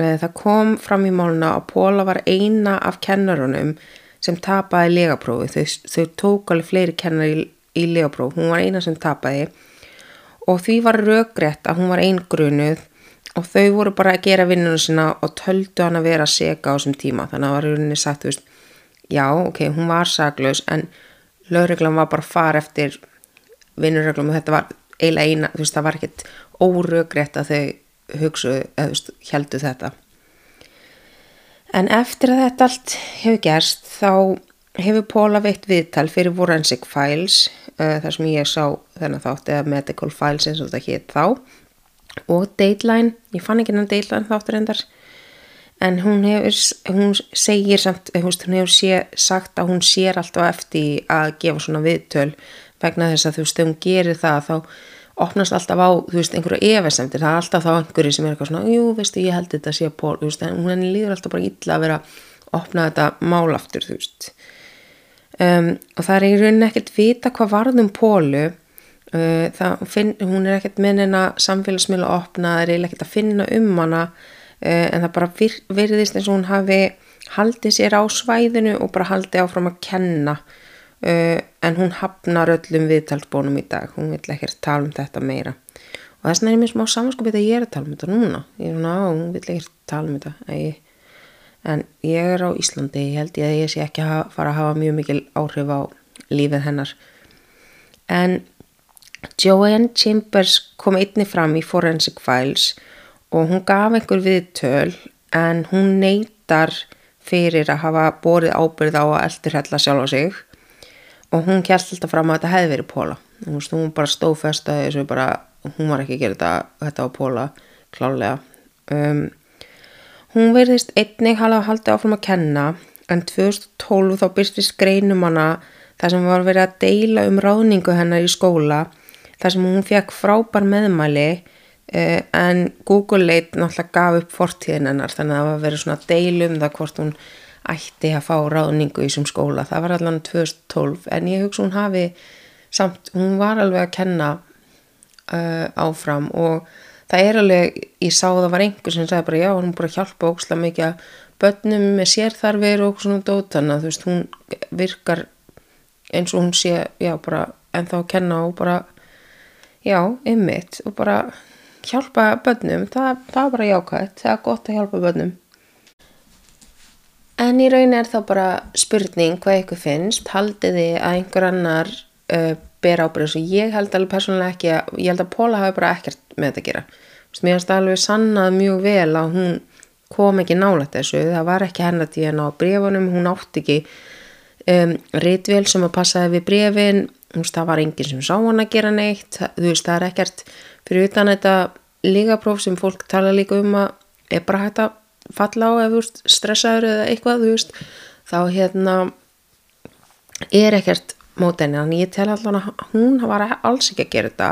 Uh, það kom fram í máluna að Póla var eina af kennarunum sem tapaði legaprófi. Þau, þau tók alveg fleiri kennar í, í legaprófi. Hún var eina sem tapaði og því var raugrætt að hún var eingrunuð og þau voru bara að gera vinnunum sinna og töldu hann að vera að sega á þessum tíma. Þannig að það var rauninni sagt, þú veist, já, ok, hún var saklaus en lögreglan var bara far eftir vinnurreglum og þetta var eiginlega eina, þú veist, það var ekkert óröggrétt að þau hugsuðu, eða þú veist, heldu þetta en eftir að þetta allt hefur gerst þá hefur Póla veitt viðtal fyrir Forensic Files uh, þar sem ég sá þennan þátt eða Medical Files eins og þetta hétt þá og Dateline, ég fann ekki hennar Dateline þáttur endar en hún hefur, hún segir samt, hún hefur sé, sagt að hún sér alltaf eftir að gefa svona viðtöl vegna þess að þú veist, þegar hún gerir það þá opnast alltaf á, þú veist, einhverju efesendir, það er alltaf þá einhverju sem er eitthvað svona, jú, veistu, ég held þetta sé pól, þú veist, en hún henni líður alltaf bara illa að vera að opna þetta málaftur, þú veist. Um, og það er í rauninni ekkert vita hvað varðum pólu það, finn, hún er ekkert menina samfélagsmiðla að opna, það er eiginlega ekkert að finna um hana. Eh, en það bara vir, virðist eins og hún hafi haldið sér á svæðinu og bara haldið áfram að kenna. Uh, en hún hafnar öllum viðtalsbónum í dag, hún vill ekkert tala um þetta meira. Og þess vegna er mér smá samanskupið að ég er að tala um þetta núna. Ég er svona á, hún vill ekkert tala um þetta. En ég er á Íslandi. Ég held ég að ég sé ekki að fara að hafa mjög mikil áhrif á lífið hennar. En Joanne Chambers kom einni fram í Forensic Files og hún gaf einhver viðtöl en hún neytar fyrir að hafa borið ábyrð á að eldurhella sjálf á sig. Og hún kjælt alltaf fram að þetta hefði verið Póla hún bara stóð fest að þessu bara, hún var ekki að gera þetta, þetta á Póla klálega um, hún verðist einnig haldið áfram að kenna en 2012 þá byrstist greinum hana þar sem var verið að deila um ráðningu hennar í skóla þar sem hún fekk frábær meðmæli Uh, en Google leit náttúrulega gaf upp fortíðin hennar þannig að það var verið svona deilum það hvort hún ætti að fá ráðningu í þessum skóla, það var allan 2012 en ég hugsa hún hafi samt, hún var alveg að kenna uh, áfram og það er alveg, ég sá það var einhver sem sagði bara já, hún búið að hjálpa óksla mikið að börnum með sérþarfir og svona dót. Þannig að þú veist, hún virkar eins og hún sé, já bara en þá kenna og bara já, ymmit og bara hjálpa börnum, það, það er bara jákvæmt, það er gott að hjálpa börnum. En í raun er þá bara spurning hvað ykkur finnst, haldið þið að einhver annar uh, ber ábyrðis og ég held alveg persónulega ekki að, ég held að Póla hafi bara ekkert með þetta að gera. Mér finnst það alveg sannað mjög vel að hún kom ekki nálægt þessu, það var ekki til að ná brefunum, hún átti ekki um, rítvél sem að passaði við brefin, það var enginn sem sá hann að gera neitt, þú veist það er ekkert fyrir utan þetta lígapróf sem fólk tala líka um að er bara hægt að falla á eða stressaður eða eitthvað veist, þá hérna er ekkert mót enni en ég tel allan að hún var alls ekki að gera þetta.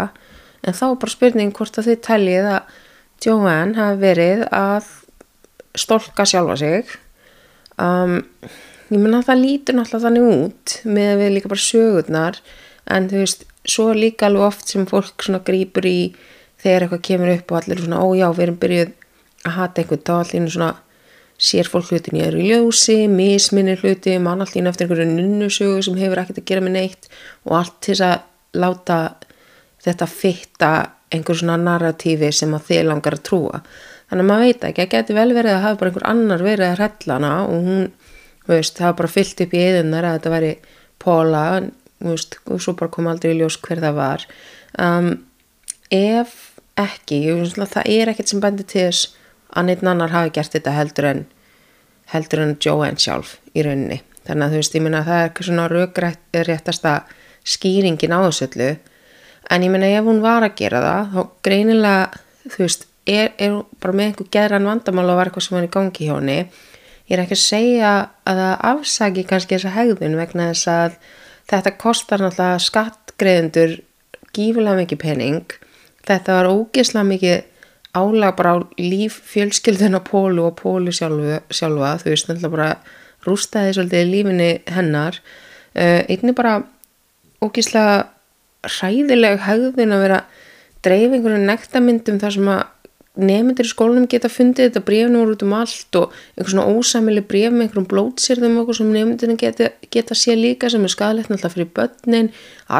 En þá er bara spurning hvort að þið teljið að Joanne hafi verið að stolka sjálfa sig. Um, ég menna að það lítur náttúrulega þannig út með að við líka bara sögurnar en þú veist, svo líka alveg oft sem fólk svona grýpur í þegar eitthvað kemur upp og allir svona, ó já, við erum byrjuð að hata einhvern, þá allir svona sér fólk hlutin í ljósi, misminir hluti, mann allir eftir einhverju nunnusögu sem hefur ekkert að gera með neitt og allt til þess að láta þetta fitta einhver svona narratífi sem að þið langar að trúa. Þannig að maður veit ekki, það getur vel verið að hafa bara einhver annar verið að hrellana og hún, veist, hafa bara fyllt upp í eðunar að þetta væri Póla og svo bara kom aldrei í ljós hver það var. Um, ef ekki það er ekkert sem bendir til þess að neitt annar hafi gert þetta heldur en heldur en Joanne sjálf í rauninni. Þannig að þú veist, ég minna að það er ekki svona raugrættasta skýringin á þessu öllu. En ég minna ef hún var að gera það þá greinilega, þú veist er, er bara með einhver gerðan vandamál og var eitthvað sem var í gangi hjá henni. Ég er ekki að segja að það afsaki kannski þessa hegðun vegna þess að þetta kostar náttúrulega skattgreðendur gífulega mikið pening. Þetta var ógeðslega mikið álag bara á líf fjölskylduna Pólu og Pólu sjálfu, sjálfa. Þú veist, náttúrulega bara rústaði svolítið lífinni hennar. Uh, einni bara ógíslega hræðileg hegðun að vera dreif einhvern nektarmyndum þar sem að nefndir í skólunum geta fundið þetta brefnur út um allt og einhvern svona ósamili bref með einhverjum blótsýrðum og sem nefndirinn geta, geta sé líka sem er skadalegt náttúrulega fyrir börnin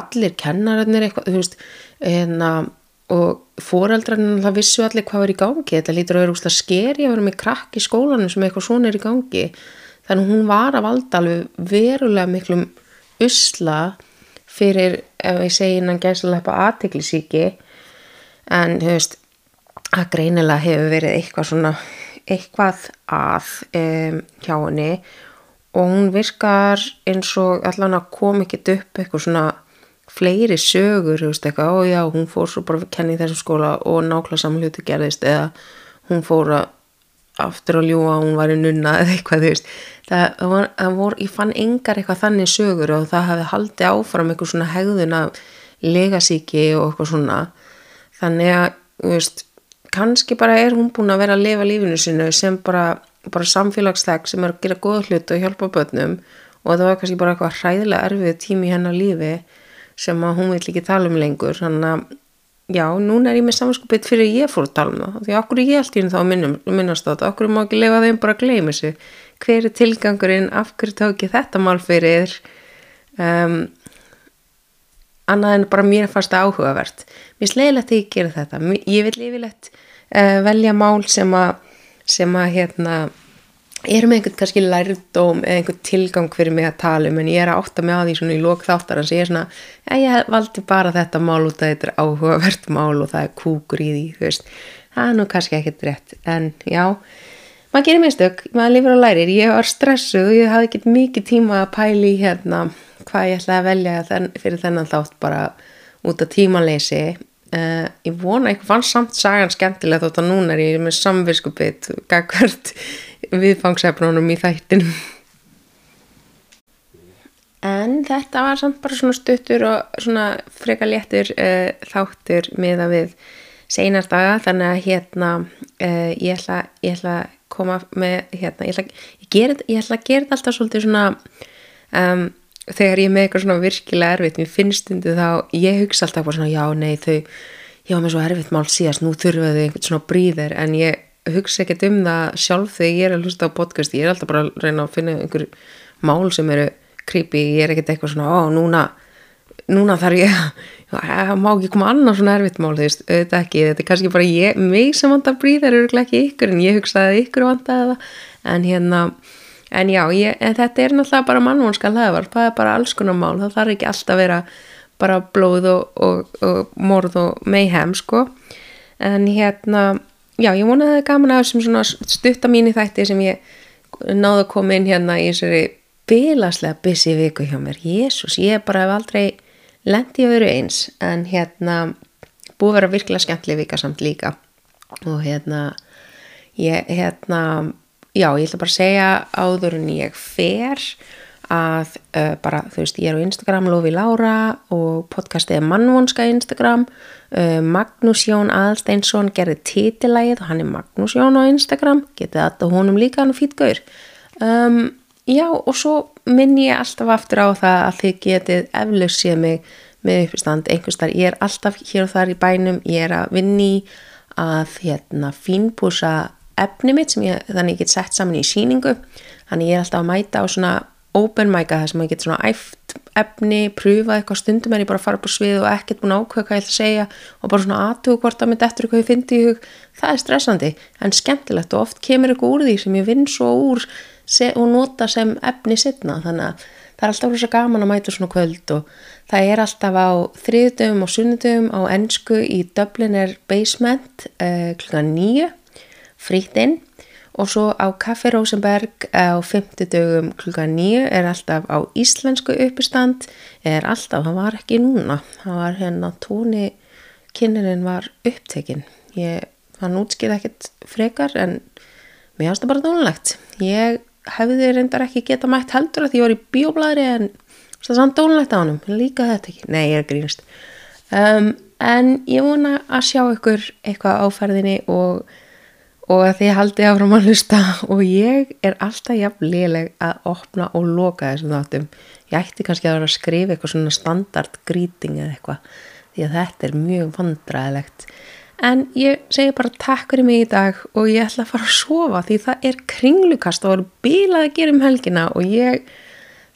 allir kennararnir eitthvað þú veist en hérna, að og foreldrarinn það vissu allir hvað var í gangi. Þetta lítur að vera úrslega skeri að vera með krakk í skólanum sem eitthvað svona er í gangi. Þannig hún var að valda alveg verulega miklum usla fyrir, ef ég segi innan gæslepa aðteglisíki en þú veist að greinilega hefur verið eitthvað svona eitthvað að um, hjá henni. Og hún virkar eins og allan að kom ekkit upp eitthvað svona fleiri sögur, þú veist eitthvað, ó já, hún fór svo bara að kenna í þessum skóla og nákvæmlega saman hluti gerðist eða hún fór að aftur að ljúa að hún var í nunna eða eitthvað, þú veist. Það, það, var, það vor, ég fann engar eitthvað þannig sögur og það hefði haldið áfram eitthvað svona hegðun af legasíki og eitthvað svona. Þannig að, þú veist kannski bara er hún búin að vera að lifa lífinu sinu sem bara, bara samfélagsleg sem er að gera góða hlut og hjálpa börnum. Og það var kannski bara eitthvað hræðilega erfið tími í hennar lífi sem að hún vil ekki tala um lengur. Þannig að já, núna er ég með samanskupið fyrir ég fór að tala um það. Því okkur ég alltaf inn þá að minnast þetta? Okkur má ekki lefa þeim bara að gleyma þessu? Hver er tilgangurinn, af hverju tók ég þetta mál fyrir? Um, annað en bara mér fannst það áhugavert. Mér slegilegt að ég gera þetta. Ég vil yfirlegt uh, velja mál sem að sem að hérna er með einhvern kannski lærdóm eða einhvern tilgang fyrir mig að tala um en ég er að ótta mig á því svona í lók þáttar en ég er svona, já ég valdi bara þetta mál út að þetta er áhugavert mál og það er kúkur í því, þú veist. Það er nú kannski ekkert rétt, en já. Maður gerir mistök, maður lifur og lærir ég var stressuð og ég hafði ekkert mikið tíma að pæli hérna hvað ég ætlaði að velja fyrir þennan þátt bara út af tímaleysi. Uh, ég vona ekki fann samt sagan skemmtilega þótt að núna er ég með samviskupið gagvert viðfangsefnunum í þættinum. En þetta var samt bara svona stuttur og svona freka léttur uh, þáttur með að við seinardaga þannig að hérna uh, ég, ætla, að koma með hérna, ég ætla að gera þetta alltaf svolítið svona um þegar ég með eitthvað svona virkilega erfitt mér finnst undir þá, ég hugsa alltaf bara svona já, nei, þau, ég var með svo erfitt mál síðast, nú þurfa þau einhvern svona bríðir en ég hugsa ekkert um það sjálf þegar ég er að hlusta á podcast ég er alltaf bara að reyna að finna einhver mál sem eru creepy, ég er ekkert eitthvað svona, ó, núna núna þarf ég að má ekki koma annað svona erfitt mál, þú veist, auðvitað ekki þetta er kannski bara ég, mig sem vantar bríðar eru ekki ykkur, en ég hugsaði ykkur vantaði það en hérna en já, ég, en þetta er náttúrulega bara mannvonska hlaðvar, það er bara alls konar mál. Það þarf ekki alltaf að vera bara blóð og, og, og morð og mayhem sko. En hérna, já, ég vona að það er gaman að þessum svona stutta mín í þætti sem ég náðu að koma inn hérna í þessari bilaslega busy viku hjá mér, jésús, ég bara hef aldrei lendi að vera eins. En hérna búið að vera virkilega skemmtileg vika samt líka. Og hérna ég hérna já, ég ætla bara að segja áður en ég fer að uh, bara, þú veist, ég er á Instagram Lofi Lára og podcastið er Mannvonska Instagram. Uh, Magnús Jón Aðalsteinsson gerði títilægið og hann er Magnús Jón á Instagram. Getið þetta honum líka hann fýtgauður um, já, og svo minn ég alltaf aftur á það að þið getið eflaust séð mig með uppistand einhverstar, ég er alltaf hér og þar í bænum, ég er að vinni að hérna fínpúsa efni mitt sem ég, þannig ég get sett saman í síningu þannig ég er alltaf að mæta á svona open mic að það sem ég get svona æft efni, pröfa eitthvað. Stundum en ég bara fara upp á svið og ekkert búin ákveð hvað ég ætla að segja og bara svona aðtuga hvort að mitt eftir eitthvað ég fyndi í hug, það er stressandi en skemmtilegt og oft kemur eitthvað úr því sem ég vinn svo úr og nota sem efni sitna þannig að það er alltaf rosa gaman að mæta svona kvöld og það er alltaf á þriðdöfum og sunnudöfum á ennsku í Dublin er Basement eh, kl. 9 frítinn og svo á Kaffi Rosenberg á 5. dögum klukka 9 er alltaf á íslensku uppistand. Er alltaf, hann var ekki núna. Hann var hérna tóni kynnin var upptekinn. Ég, hann útskýði ekkert frekar en mér hans það bara dónulegt ég hefði reyndar ekki geta mætt heldur að því ég var í bíoblæri en það er sann dónulegt á hann líka þetta ekki, nei ég er grínist um, en ég vona að sjá ykkur eitthvað áferðinni og og að þið haldið áfram að hlusta. Og ég er alltaf jafn liðleg að opna og loka þessum þáttum. Ég ætti kannski að vera að skrifa eitthvað svona standard greeting eða eitthvað því að þetta er mjög vandræðilegt. En ég segi bara takk fyrir mig í dag og ég ætla að fara að sofa því það er kringlukast og er bílað að gera um helgina og ég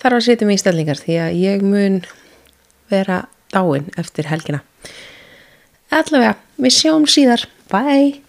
þarf að setja mig í stellingar því að ég mun vera dáin eftir helgina. Allavega, við sjáum síðar. Bye